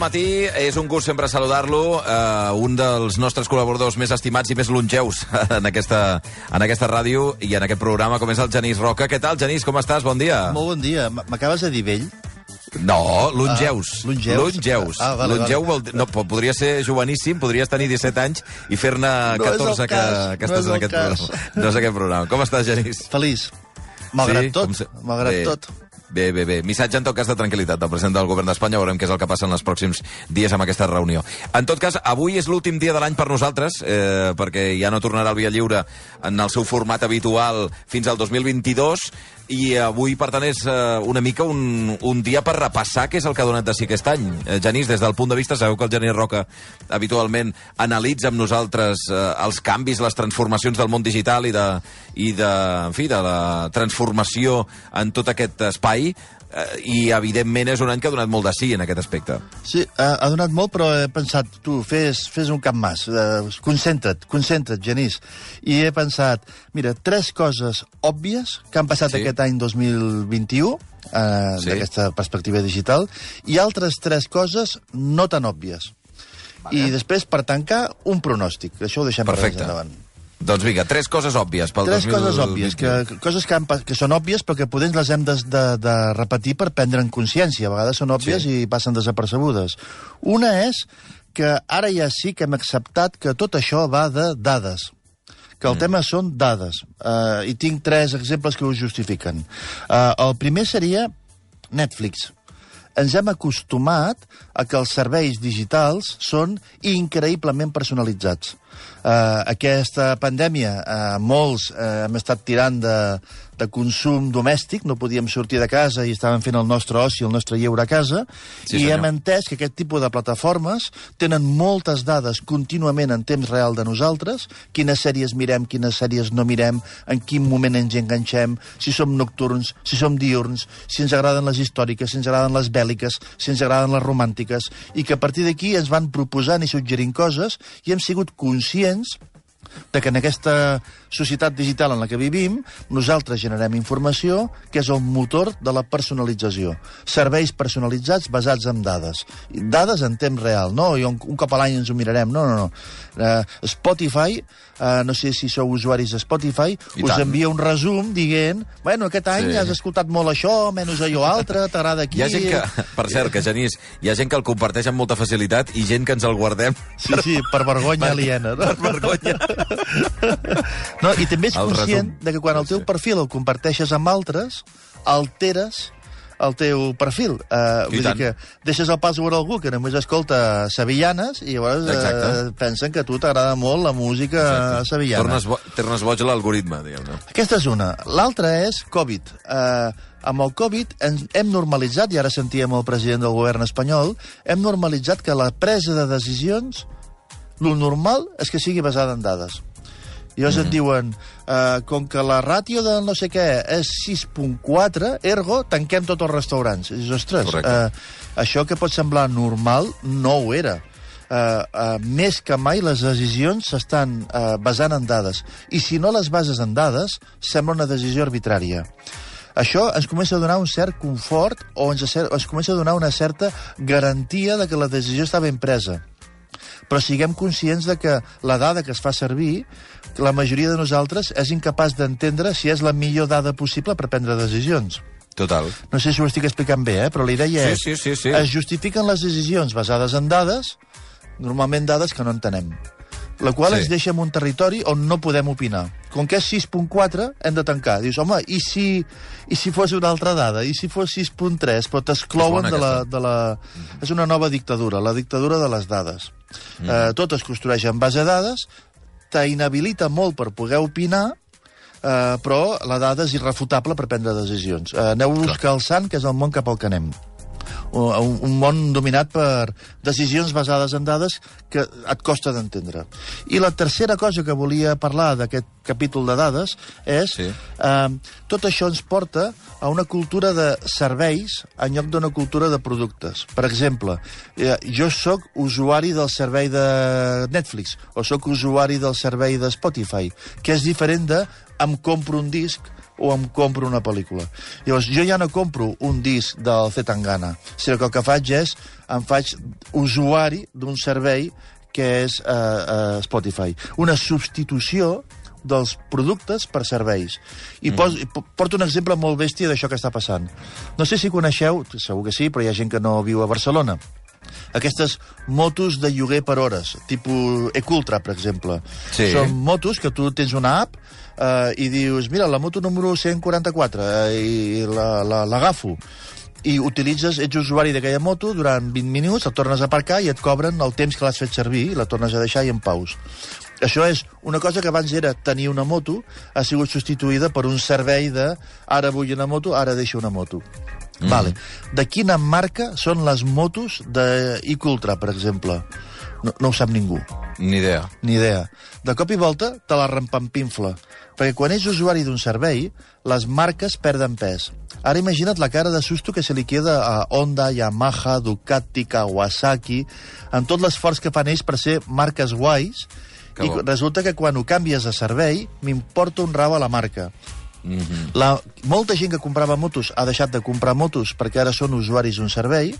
matí és un gust sempre saludar-lo, eh, un dels nostres col·laboradors més estimats i més longeus en aquesta, en aquesta ràdio i en aquest programa, com és el Genís Roca. Què tal, Genís, com estàs? Bon dia. Molt bon dia. M'acabes de dir vell? No, longeus. Ah, longeus? Longeus. Ah, vale, Longeu vale. vol no, po- podria ser joveníssim, podries tenir 17 anys i fer-ne No és el 14 que, cas, que no estàs és en aquest cas. programa. No és aquest programa. Com estàs, Genís? Feliç. Malgrat Sí? tot. Se- Malgrat Bé. tot. Bé, bé, bé. Missatge en tot cas de tranquil·litat del president del govern d'Espanya. Veurem què és el que passa en els pròxims dies amb aquesta reunió. En tot cas, avui és l'últim dia de l'any per nosaltres, eh, perquè ja no tornarà el Via Lliure en el seu format habitual fins al 2022, i avui, per tant, és eh, una mica un, un dia per repassar què és el que ha donat de si aquest any. Eh, Genís, des del punt de vista, sabeu que el Genís Roca habitualment analitza amb nosaltres eh, els canvis, les transformacions del món digital i de, i de, en fi, de la transformació en tot aquest espai, eh, i evidentment és un any que ha donat molt de sí en aquest aspecte. Sí, ha, ha donat molt, però he pensat, tu, fes, fes un cap mas, eh, concentra't, concentra't, Genís. I he pensat, mira, tres coses òbvies que han passat Sí. aquest any 2021, eh, Sí. d'aquesta perspectiva digital, i altres tres coses no tan òbvies. Vale. I després, per tancar, un pronòstic. Això ho deixem Perfecte. per més endavant. Doncs vinga, tres coses òbvies pel Tres 2021. coses òbvies, que, coses que, han, que són òbvies però que potser les hem de, de, de repetir per prendre en consciència. A vegades són òbvies sí. i passen desapercebudes. Una és que ara ja sí que hem acceptat que tot això va de dades que el mm. tema són dades. Uh, I tinc tres exemples que ho justifiquen. Uh, el primer seria Netflix. Ens hem acostumat a que els serveis digitals són increïblement personalitzats. Uh, aquesta pandèmia, uh, molts uh, hem estat tirant de, de consum domèstic, no podíem sortir de casa i estàvem fent el nostre oci, el nostre lleure a casa, Sí, i senyor. hem entès que aquest tipus de plataformes tenen moltes dades contínuament en temps real de nosaltres, quines sèries mirem, quines sèries no mirem, en quin moment ens enganxem, si som nocturns, si som diurns, si ens agraden les històriques, si ens agraden les bèl·liques, si ens agraden les romàntiques, i que a partir d'aquí ens van proposant i suggerint coses i hem sigut conscients de que en aquesta societat digital en la que vivim, nosaltres generem informació que és el motor de la personalització. Serveis personalitzats basats en dades. Dades en temps real, no? I un, un cop a l'any ens ho mirarem. No, no, no. Uh, Spotify, uh, no sé si sou usuaris de Spotify, I us tant. envia un resum dient bueno, aquest any Sí. has escoltat molt això, menys allò altre, t'agrada aquí... Hi ha gent que, per cert, que Genís, hi ha gent que el comparteix amb molta facilitat i gent que ens el guardem Sí, sí, per vergonya aliena. No? per vergonya. No, I també ets El conscient resum. de que quan el teu perfil el comparteixes amb altres, alteres el teu perfil. Uh, I vull tant. dir que deixes el password a algú que només escolta sevillanes i llavors Exacte. uh, pensen que a tu t'agrada molt la música sevillana. Tornes, bo, tornes boig l'algoritme, diguem-ne. Aquesta és una. L'altra és Covid. Uh, amb el Covid ens hem normalitzat, i ara sentíem el president del govern espanyol, hem normalitzat que la presa de decisions, lo normal és que sigui basada en dades. I llavors mm -hmm. et diuen, uh, com que la ràtio de no sé què és 6.4, ergo, tanquem tots els restaurants. I dius, ostres, Correcte. uh, això que pot semblar normal no ho era. Uh, uh, més que mai les decisions s'estan uh, basant en dades. I si no les bases en dades, sembla una decisió arbitrària. Això ens comença a donar un cert confort o ens, ens comença a donar una certa garantia de que la decisió està ben presa però siguem conscients de que la dada que es fa servir, la majoria de nosaltres és incapaç d'entendre si és la millor dada possible per prendre decisions. Total. No sé si ho estic explicant bé, eh? però la idea Sí, és... sí, sí, sí. Es justifiquen les decisions basades en dades, normalment dades que no entenem. La qual Sí. ens deixa en un territori on no podem opinar. Com que és 6.4, hem de tancar. Dius, home, i si, i si fos una altra dada? I si fos 6.3? Però t'exclouen bona de la, de la... És una nova dictadura, la dictadura de les dades. Mm. Eh, tot es construeix en base a dades, t'inhabilita molt per poder opinar, eh, però la dada és irrefutable per prendre decisions. Eh, aneu-vos calçant, que és el món cap al que anem. Un, un món dominat per decisions basades en dades que et costa d'entendre. I la tercera cosa que volia parlar d'aquest capítol de dades és Sí. eh, tot això ens porta a una cultura de serveis en lloc d'una cultura de productes. Per exemple, eh, jo sóc usuari del servei de Netflix o sóc usuari del servei de Spotify, que és diferent de em compro un disc o em compro una pel·lícula. Llavors, jo ja no compro un disc del Zetangana, sinó que el que faig és, em faig usuari d'un servei que és eh, eh, Spotify. Una substitució dels productes per serveis. I mm. pos, porto un exemple molt bèstia d'això que està passant. No sé si coneixeu, segur que sí, però hi ha gent que no viu a Barcelona, aquestes motos de lloguer per hores, tipus Ecultra, per exemple. Sí. Són motos que tu tens una app eh, i dius, mira, la moto número 144, eh, i l'agafo. I utilitzes, ets usuari d'aquella moto durant 20 minuts, el tornes a aparcar i et cobren el temps que l'has fet servir i la tornes a deixar i en paus. Això és una cosa que abans era tenir una moto, ha sigut substituïda per un servei de ara vull una moto, ara deixo una moto. Mm. Vale. De quina marca són les motos de Icultra, per exemple? No, no ho sap ningú. Ni idea. Ni idea. De cop i volta te la rempampinfla. Perquè quan ets usuari d'un servei, les marques perden pes. Ara imagina't la cara de susto que se li queda a Honda, Yamaha, Ducati, Kawasaki, amb tot l'esforç que fan ells per ser marques guais, que i bo. resulta que quan ho canvies a servei, m'importa un rau a la marca. Mm -hmm. la, molta gent que comprava motos ha deixat de comprar motos perquè ara són usuaris d'un servei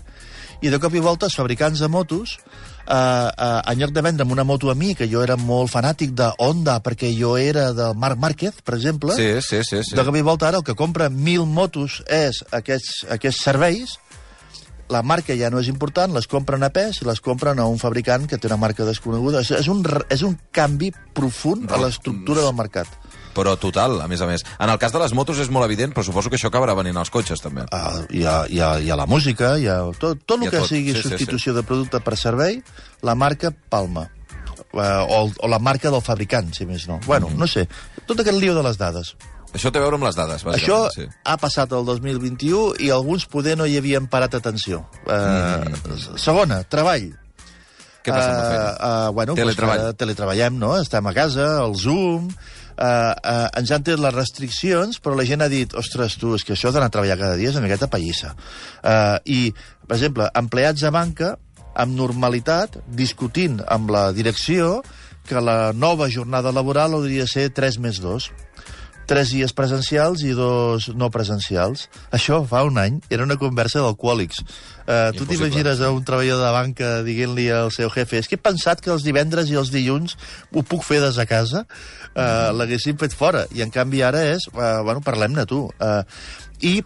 i de cop i volta els fabricants de motos eh, eh, en lloc de vendre'm una moto a mi, que jo era molt fanàtic de Honda perquè jo era de Marc Márquez, per exemple, sí, sí, sí, sí. de cop i volta ara el que compra mil motos és aquests, aquests serveis la marca ja no és important, les compren a pes i les compren a un fabricant que té una marca desconeguda. És, és, un, és un canvi profund a l'estructura del mercat però total, a més a més. En el cas de les motos és molt evident, però suposo que això acabarà venint als cotxes, també. Uh, hi, ha, hi, ha, hi ha la música, hi ha tot, tot el que tot. sigui sí, substitució sí, sí. de producte per servei, la marca palma. Uh, o, o la marca del fabricant, si més no. Bueno, mm -hmm. no sé, tot aquest lío de les dades. Això té a veure amb les dades, Això sí. ha passat el 2021 i alguns poder no hi havien parat atenció. Uh, mm -hmm. Segona, treball. Què passa amb la feina? Uh, uh, bueno, Teletreball. Pues, uh, teletreballem, no? Estem a casa, el Zoom, eh, eh, ens han tret les restriccions, però la gent ha dit, ostres, tu, és que això d'anar a treballar cada dia és una miqueta pallissa. Eh, I, per exemple, empleats de banca, amb normalitat, discutint amb la direcció que la nova jornada laboral hauria de ser 3 més 2 tres dies presencials i dos no presencials. Això fa un any era una conversa d'alcohòlics. Uh, tu t'imagines a un treballador de banca dient-li al seu jefe és que he pensat que els divendres i els dilluns ho puc fer des de casa? Uh, mm. L'haguessin fet fora. I en canvi ara és, uh, bueno, parlem-ne tu. Uh, I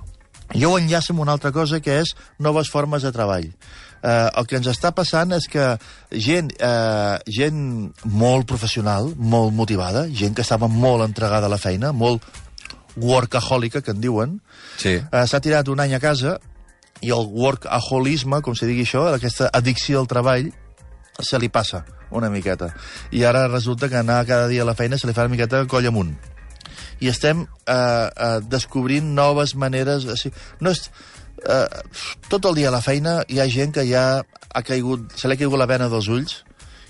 jo ho enllaço amb una altra cosa que és noves formes de treball eh, el que ens està passant és que gent, eh, gent molt professional, molt motivada, gent que estava molt entregada a la feina, molt workahòlica, que en diuen, sí. eh, s'ha tirat un any a casa i el workaholisme, com se digui això, aquesta addicció al treball, se li passa una miqueta. I ara resulta que anar cada dia a la feina se li fa una miqueta coll amunt. I estem eh, eh, descobrint noves maneres... O sigui, no és, eh, tot el dia a la feina hi ha gent que ja ha caigut, se li ha caigut la vena dels ulls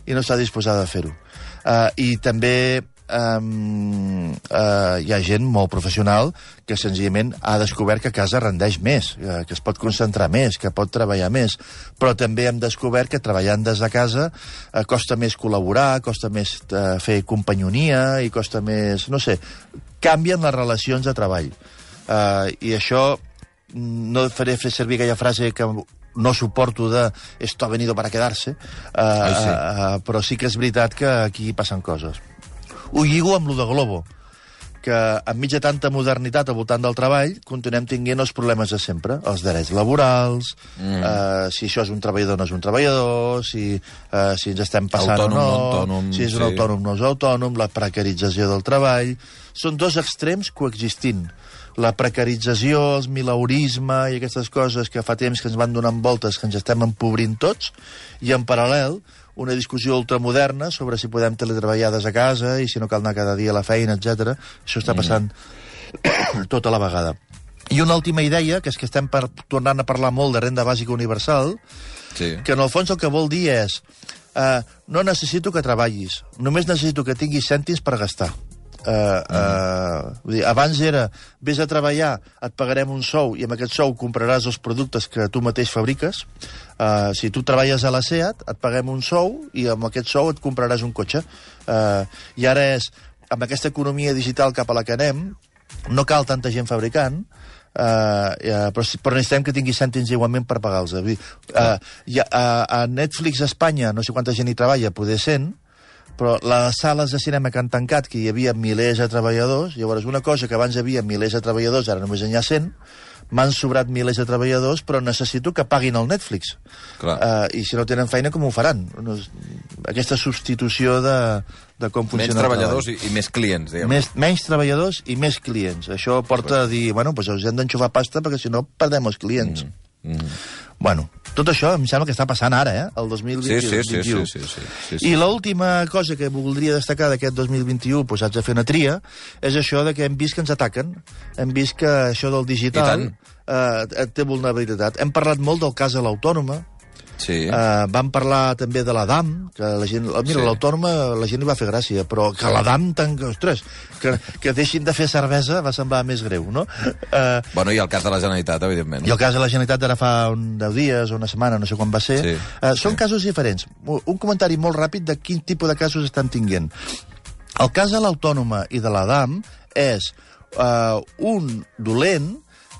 i no està disposada a fer-ho. Eh, I també um, uh, hi ha gent molt professional que senzillament ha descobert que a casa rendeix més, uh, que es pot concentrar més, que pot treballar més, però també hem descobert que treballant des de casa uh, costa més col·laborar, costa més uh, fer companyonia i costa més... no sé, canvien les relacions de treball. Uh, I això no faré fer servir aquella frase que no suporto de esto ha venido para quedarse, uh, Ai, sí. uh, però sí que és veritat que aquí passen coses. Ho lligo amb lo de Globo, que enmig de tanta modernitat al voltant del treball continuem tinguent els problemes de sempre, els drets laborals, mm. uh, si això és un treballador o no és un treballador, si, uh, si ens estem passant autònom, o no, autònom, si és un sí. autònom o no és autònom, la precarització del treball... Són dos extrems coexistint la precarització, el milaurisme i aquestes coses que fa temps que ens van donant voltes, que ens estem empobrint tots, i en paral·lel una discussió ultramoderna sobre si podem teletreballar des a casa i si no cal anar cada dia a la feina, etc. Això està passant mm. tota la vegada. I una última idea, que és que estem per, tornant a parlar molt de renda bàsica universal, sí. que en el fons el que vol dir és uh, no necessito que treballis, només necessito que tinguis cèntims per gastar. Uh, uh, vull dir, abans era, vés a treballar, et pagarem un sou i amb aquest sou compraràs els productes que tu mateix fabriques. Uh, si tu treballes a la SEAT, et paguem un sou i amb aquest sou et compraràs un cotxe. Uh, I ara és, amb aquesta economia digital cap a la que anem, no cal tanta gent fabricant, Uh, uh, però, però necessitem que tingui cèntims igualment per pagar-los. Uh, uh, a Netflix Espanya, no sé quanta gent hi treballa, poder 100, però les sales de cinema que han tancat, que hi havia milers de treballadors, llavors una cosa que abans hi havia milers de treballadors, ara només n'hi ha 100, m'han sobrat milers de treballadors, però necessito que paguin el Netflix. Clar. Uh, I si no tenen feina, com ho faran? Aquesta substitució de, de com Menys funciona el treballadors treball. i, i més clients, diguem. Més, menys treballadors i més clients. Això porta a dir, bueno, doncs us hem d'enxufar pasta perquè si no perdem els clients. Mm. Bueno, tot això em sembla que està passant ara, eh? El Sí, 2021. sí, sí, sí, sí, sí, sí, sí. I l'última cosa que voldria destacar d'aquest 2021, doncs haig de fer una tria, és això de que hem vist que ens ataquen. Hem vist que això del digital eh, té vulnerabilitat. Hem parlat molt del cas de l'autònoma, Sí. Uh, vam parlar també de la DAM, que la gent... Mira, Sí. l'autònoma la gent li va fer gràcia, però que la DAM... Tan, ostres, que, que deixin de fer cervesa va semblar més greu, no? Uh, Bueno, i el cas de la Generalitat, evidentment. i el cas de la Generalitat d'ara fa un 10 dies o una setmana, no sé quan va ser, Sí, uh, són sí. casos diferents. Un comentari molt ràpid de quin tipus de casos estan tinguent. El cas de l'autònoma i de la DAM és uh, un dolent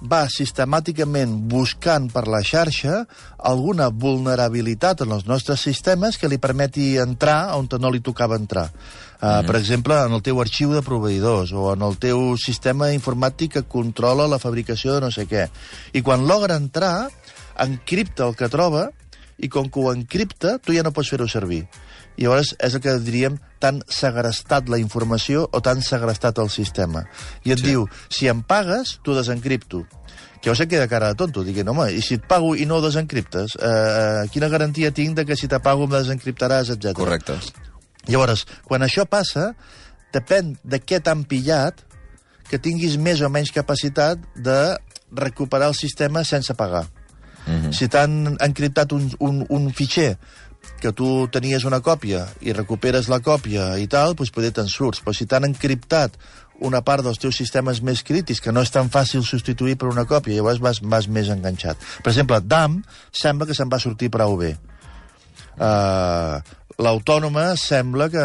va sistemàticament buscant per la xarxa alguna vulnerabilitat en els nostres sistemes que li permeti entrar on no li tocava entrar. Uh, mm. Per exemple, en el teu arxiu de proveïdors o en el teu sistema informàtic que controla la fabricació de no sé què. I quan logra entrar, encripta el que troba i com que ho encripta, tu ja no pots fer-ho servir. I llavors és el que diríem tan segrestat la informació o tan segrestat el sistema. I et Sí. diu, si em pagues, t'ho desencripto. Que jo sé que de cara de tonto, diguent, home, i si et pago i no ho desencriptes, eh, quina garantia tinc de que si te pago em desencriptaràs, etc. Correcte. Llavors, quan això passa, depèn de què t'han pillat, que tinguis més o menys capacitat de recuperar el sistema sense pagar. Mhm. Si t'han encriptat un, un, un fitxer que tu tenies una còpia i recuperes la còpia i tal, doncs poder te'n surts. Però si t'han encriptat una part dels teus sistemes més crítics que no és tan fàcil substituir per una còpia, llavors vas, vas més enganxat. Per exemple, DAM sembla que se'n va sortir prou bé. Uh, L'autònoma sembla que...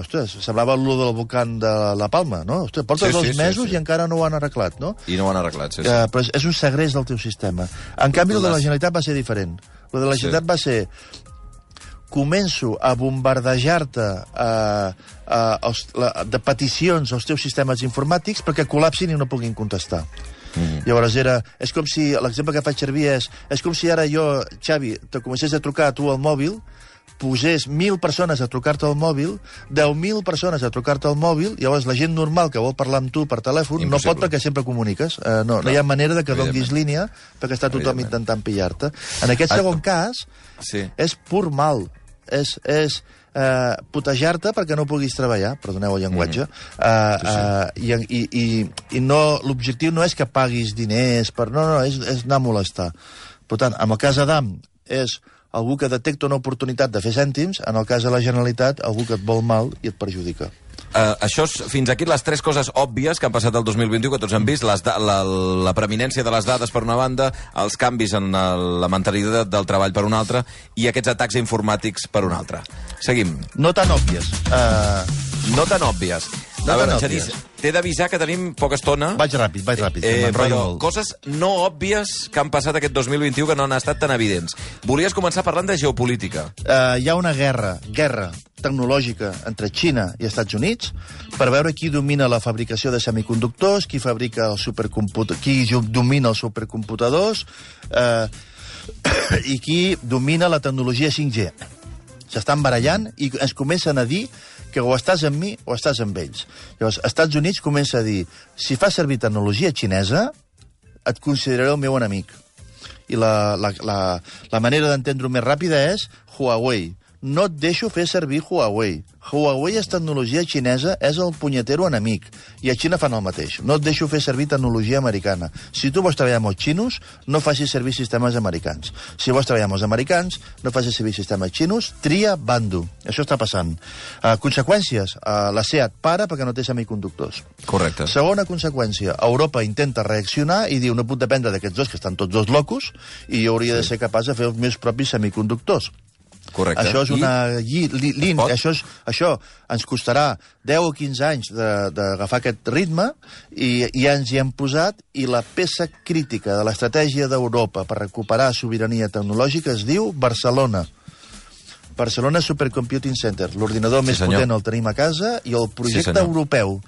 Ostres, semblava el del volcán de la Palma, no? Ostres, porta Sí, dos sí, sí, mesos sí. i encara no ho han arreglat, no? I no ho han arreglat, sí, sí. Uh, però és, un segrest del teu sistema. En canvi, el de la Generalitat va ser diferent. El de la Sí. Generalitat va ser començo a bombardejar-te els, la, de peticions als teus sistemes informàtics perquè col·lapsin i no puguin contestar. Mm. Llavors era... És com si... L'exemple que faig servir és... És com si ara jo, Xavi, te comencés a trucar a tu al mòbil, posés 1.000 persones a trucar-te al mòbil, 10.000 persones a trucar-te al mòbil, llavors la gent normal que vol parlar amb tu per telèfon no Impossible. pot perquè sempre comuniques. Uh, no, no hi ha manera de que donguis línia perquè està tothom intentant pillar-te. En aquest Ah, segon cas, Sí. és pur mal. És, és eh, putejar-te perquè no puguis treballar, perdoneu el llenguatge, mm. eh, eh, i, i, i, i no, l'objectiu no és que paguis diners, per, no, no, és, és anar a molestar. Per tant, en el cas d'Adam és algú que detecta una oportunitat de fer cèntims, en el cas de la Generalitat, algú que et vol mal i et perjudica. Uh, això és, fins aquí les tres coses òbvies que han passat el 2021, que tots hem vist, les la, la preeminència de les dades per una banda, els canvis en el, la mentalitat del treball per una altra, i aquests atacs informàtics per una altra. Seguim. No tan òbvies. Uh, No tan òbvies. No a veure, tan òbvies. T'he d'avisar que tenim poca estona. vaig ràpid, vaig ràpid, Eh, però molt. coses no òbvies que han passat aquest 2021 que no han estat tan evidents. Volies començar parlant de geopolítica. uh, hi ha una guerra, guerra tecnològica entre Xina i Estats Units per veure qui domina la fabricació de semiconductors, qui fabrica el supercomput qui domina els supercomputadors eh, i qui domina la tecnologia 5G. S'estan barallant i ens comencen a dir que o estàs amb mi o estàs amb ells. Llavors, Estats Units comença a dir si fas servir tecnologia xinesa, et consideraré el meu enemic. I la, la, la, la manera d'entendre-ho més ràpida és Huawei. No et deixo fer servir Huawei. Huawei és tecnologia xinesa, és el punyetero enemic. I a Xina fan el mateix. No et deixo fer servir tecnologia americana. Si tu vols treballar amb els xinos, no facis servir sistemes americans. Si vols treballar amb els americans, no facis servir sistemes xinos, tria bando. Això està passant. Uh, conseqüències, uh, la SEAT para perquè no té semiconductors. Correcte. Segona conseqüència, Europa intenta reaccionar i diu no puc dependre d'aquests dos, que estan tots dos locos, i jo hauria sí. de ser capaç de fer els meus propis semiconductors. Correcte. Això és I? una... Li, lin, pot? això, és, això ens costarà 10 o 15 anys de- d'agafar aquest ritme i ja ens hi hem posat i la peça crítica de l'estratègia d'Europa per recuperar sobirania tecnològica es diu Barcelona. Barcelona Supercomputing Center. L'ordinador Sí, més senyor. potent el tenim a casa i el projecte senyor. europeu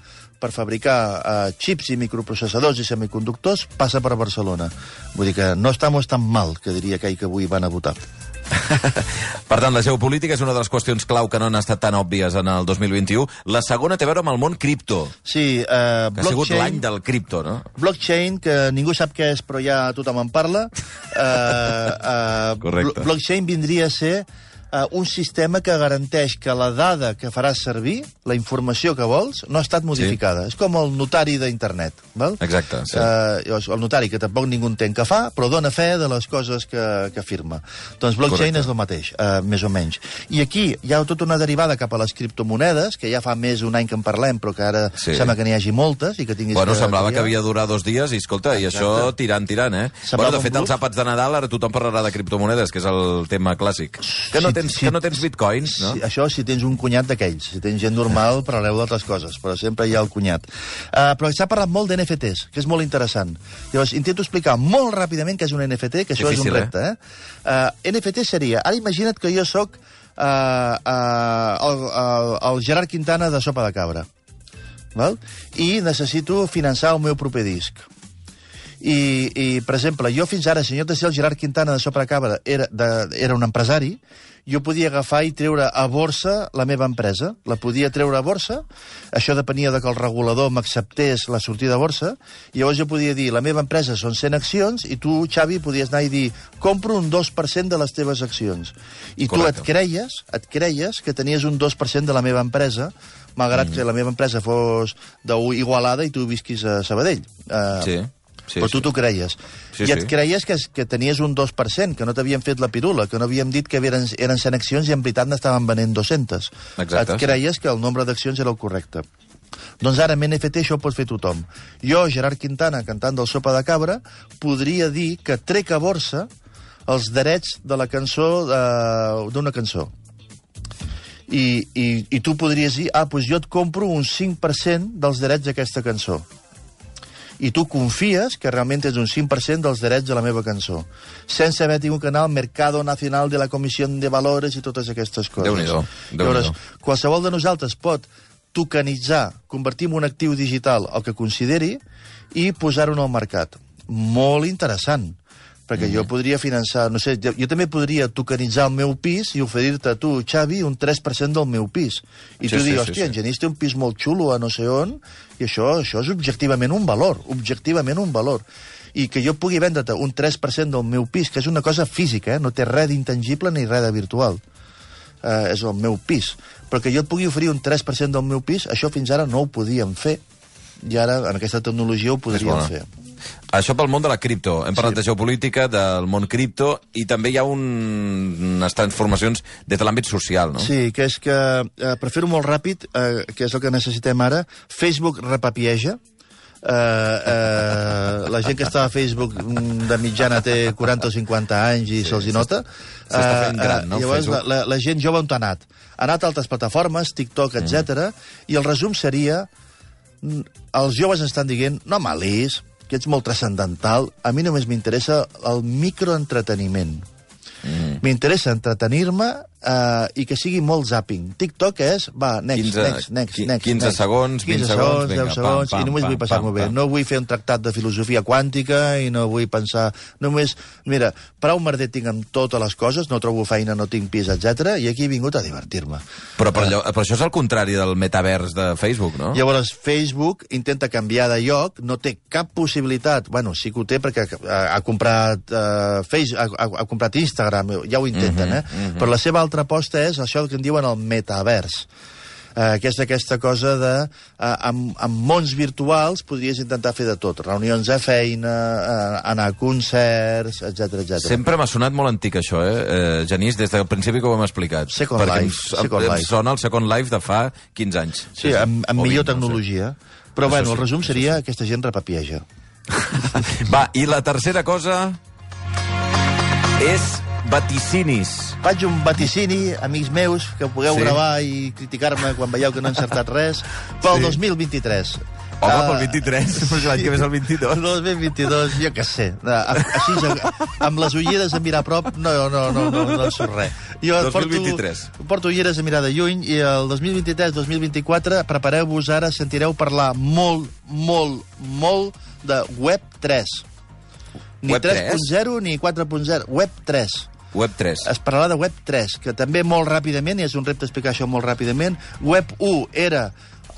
per fabricar eh, xips i microprocessadors i semiconductors passa per Barcelona. Vull dir que no estamos tan mal, que diria aquell que avui van a votar. Per tant, la geopolítica és una de les qüestions clau que no han estat tan òbvies en el 2021. La segona té a veure amb el món cripto, Sí, eh, que ha sigut blockchain- l'any del cripto, no? Blockchain, que ningú sap què és, però ja tothom en parla. Uh, uh, Correcte. blockchain vindria a ser uh, un sistema que garanteix que la dada que faràs servir, la informació que vols, no ha estat modificada. Sí. És com el notari d'internet. Exacte, sí. Uh, el notari, que tampoc ningú entén que fa, però dona fe de les coses que, que firma. Doncs blockchain Correcte. és el mateix, uh, més o menys. I aquí hi ha tota una derivada cap a les criptomonedes, que ja fa més d'un any que en parlem, però que ara Sí. sembla que n'hi hagi moltes i que tinguis Bueno, que semblava que triar. havia de durar dos dies i, escolta, i això tirant, tirant, eh? Semblava bueno, de fet, els àpats de Nadal ara tothom parlarà de criptomonedes, que és el tema clàssic. Que no tens, sí. que no tens bitcoins, no? Sí, això si tens un cunyat d'aquells. Si tens gent normal, parlareu d'altres coses, però sempre hi ha el cunyat. Uh, però s'ha parlat molt d'NFTs, que és molt interessant. Llavors, intento explicar molt ràpidament què és un NFT, que això Difícil, és un repte. Eh? Uh, NFT seria... Ara imagina't que jo sóc uh, uh, el, el, el Gerard Quintana de Sopa de Cabra. Val? I necessito finançar el meu proper disc. I, i, per exemple, jo fins ara, si lloc de ser el Gerard Quintana de Sopa de Cabra era, de, era un empresari, jo podia agafar i treure a borsa la meva empresa. La podia treure a borsa, això depenia de que el regulador m'acceptés la sortida a borsa, i llavors jo podia dir, la meva empresa són 100 accions, i tu, Xavi, podies anar i dir, compro un 2% de les teves accions. I Correcte. tu et creies, et creies que tenies un 2% de la meva empresa, malgrat mm. que la meva empresa fos d'Igualada i tu visquis a Sabadell. Uh, Sí, sí, però tu sí. t'ho creies. Sí, I et sí. creies que, que tenies un 2%, que no t'havien fet la pirula, que no havíem dit que eren, eren 100 accions i en veritat n'estaven venent 200. Exacte, et creies que el nombre d'accions era el correcte. Doncs ara, amb NFT això ho pot fer tothom. Jo, Gerard Quintana, cantant del Sopa de Cabra, podria dir que trec a borsa els drets de la cançó eh, d'una cançó. I, i, I tu podries dir, ah, doncs jo et compro un 5% dels drets d'aquesta cançó i tu confies que realment és un 5% dels drets de la meva cançó, sense haver tingut que anar al Mercado Nacional de la Comissió de Valores i totes aquestes coses. Déu-n'hi-do, Déu-n'hi-do. Llavors, qualsevol de nosaltres pot tokenitzar, convertir en un actiu digital el que consideri i posar-ho en el mercat. Molt interessant perquè jo podria finançar, no sé, jo, jo també podria tokenitzar el meu pis i oferir-te a tu, Xavi, un 3% del meu pis. I Sí, tu sí, dius, sí, hòstia, sí. en Genís té un pis molt xulo a no sé on, i això, això és objectivament un valor, objectivament un valor. I que jo pugui vendre't un 3% del meu pis, que és una cosa física, eh? no té res d'intangible ni res de virtual. Eh, és el meu pis. Però que jo et pugui oferir un 3% del meu pis, això fins ara no ho podíem fer. I ara, en aquesta tecnologia, ho podríem fer. Això pel món de la cripto. Hem parlat sí. de geopolítica, del món cripto, i també hi ha un... unes transformacions des de l'àmbit social, no? Sí, que és que, eh, per fer-ho molt ràpid, eh, que és el que necessitem ara, Facebook repapieja, Uh, uh, la gent que està a Facebook mm, de mitjana té 40 o 50 anys i sí, se'ls nota. s'està fent gran, no, Llavors, la, Facebook? la, la gent jove on ha anat? Ha anat a altres plataformes, TikTok, etc. i el resum seria mm, els joves estan dient, no malis, que ets molt transcendental, a mi només m'interessa el microentreteniment. Mm. M'interessa entretenir-me uh, i que sigui molt zapping. TikTok és, va, next, 15 next, next, next. 15 next. segons, 20 15 segons, vinga, 10 segons, pam, i només pam, vull passar-m'ho pam, bé. pam. No vull fer un tractat de filosofia quàntica i no vull pensar... Només, mira, prou merder tinc amb totes les coses, no trobo feina, no tinc pis, etc. i aquí he vingut a divertir-me. Però, per allò, però això és el contrari del metavers de Facebook, no? Llavors, Facebook intenta canviar de lloc, no té cap possibilitat, bueno, sí que ho té perquè ha, ha comprat uh, Facebook, ha, ha, ha comprat Instagram, ja ho intenten, Mhm, eh? Però la seva altra aposta és això que en diuen el metavers. Uh, que és aquesta cosa de... Uh, amb, amb mons virtuals podries intentar fer de tot. Reunions de feina, uh, anar a concerts, etc etc. Sempre m'ha sonat molt antic, això, eh, eh Genís, des del principi que ho hem explicat. Second Perquè Life, Em, Second em Life. sona el Second Life de fa 15 anys. Sí, amb, amb O millor 20, no sé. tecnologia. Però, Això bueno, sí, el resum seria aquesta gent repapieja. Va, i la tercera cosa és vaticinis. faig un vaticini, amics meus, que pugueu Sí. gravar i criticar-me quan veieu que no he encertat res, pel Sí. sí. 2023. Home, Ah, pel 23, perquè l'any que ve és el 22. El 2022, jo què sé. Ah, Així, ja- amb les ulleres a mirar a prop, no, no, no, no, no surt res. Jo 2023. Porto, porto ulleres a mirar de lluny i el 2023-2024 prepareu-vos ara, sentireu parlar molt, molt, molt de Web 3. Ni Web 3? 3.0 ni 4.0, Web 3 Web 3. es parlarà de Web 3, que també molt ràpidament, i és un repte explicar això molt ràpidament, Web 1 era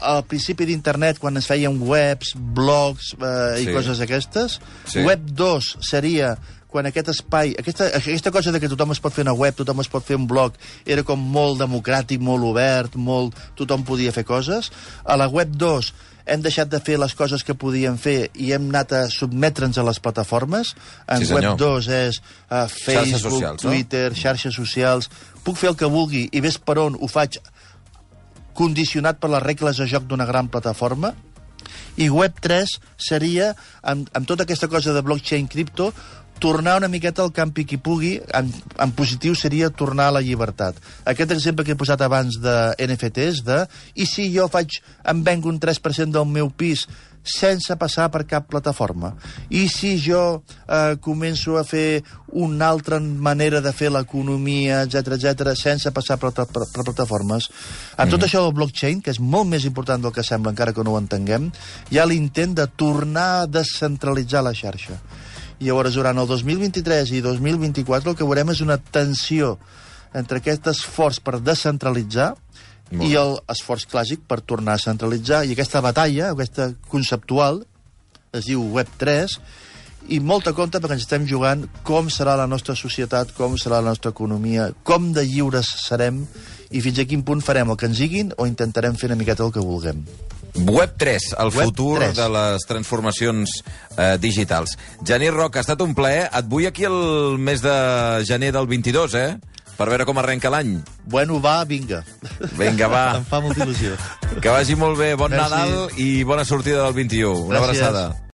al principi d'internet, quan es feien webs, blogs eh, i Sí. coses aquestes. Sí. Web 2 seria quan aquest espai, aquesta, aquesta cosa de que tothom es pot fer una web, tothom es pot fer un blog, era com molt democràtic, molt obert, molt... tothom podia fer coses. A la web 2 hem deixat de fer les coses que podíem fer i hem anat a sotmetre'ns a les plataformes. En Sí, senyor. web 2 és uh, Facebook, socials, no? Twitter, xarxes socials... Puc fer el que vulgui i ves per on ho faig condicionat per les regles de joc d'una gran plataforma. I Web3 seria, amb, amb tota aquesta cosa de blockchain cripto, tornar una miqueta al campi qui pugui, en, en positiu seria tornar a la llibertat. Aquest exemple que he posat abans de NFTs, de i si jo faig, em venc un 3% del meu pis sense passar per cap plataforma? I si jo eh, començo a fer una altra manera de fer l'economia, etc etc sense passar per, per, per plataformes? En tot això del blockchain, que és molt més important del que sembla, encara que no ho entenguem, hi ha l'intent de tornar a descentralitzar la xarxa. I llavors, durant el 2023 i 2024, el que veurem és una tensió entre aquest esforç per descentralitzar Molt i el esforç clàssic per tornar a centralitzar. I aquesta batalla, aquesta conceptual, es diu Web3, i molta compte perquè ens estem jugant com serà la nostra societat, com serà la nostra economia, com de lliures serem i fins a quin punt farem el que ens diguin o intentarem fer una miqueta el que vulguem. Web 3, el Web futur 3. de les transformacions eh, digitals. Genís Roca, ha estat un plaer. Et vull aquí el mes de gener del 22, eh? Per veure com arrenca l'any. Bueno, va, vinga. Vinga, va. em fa molta il·lusió. Que vagi molt bé. Bon Merci. Nadal i bona sortida del 21. Una Gràcies. abraçada.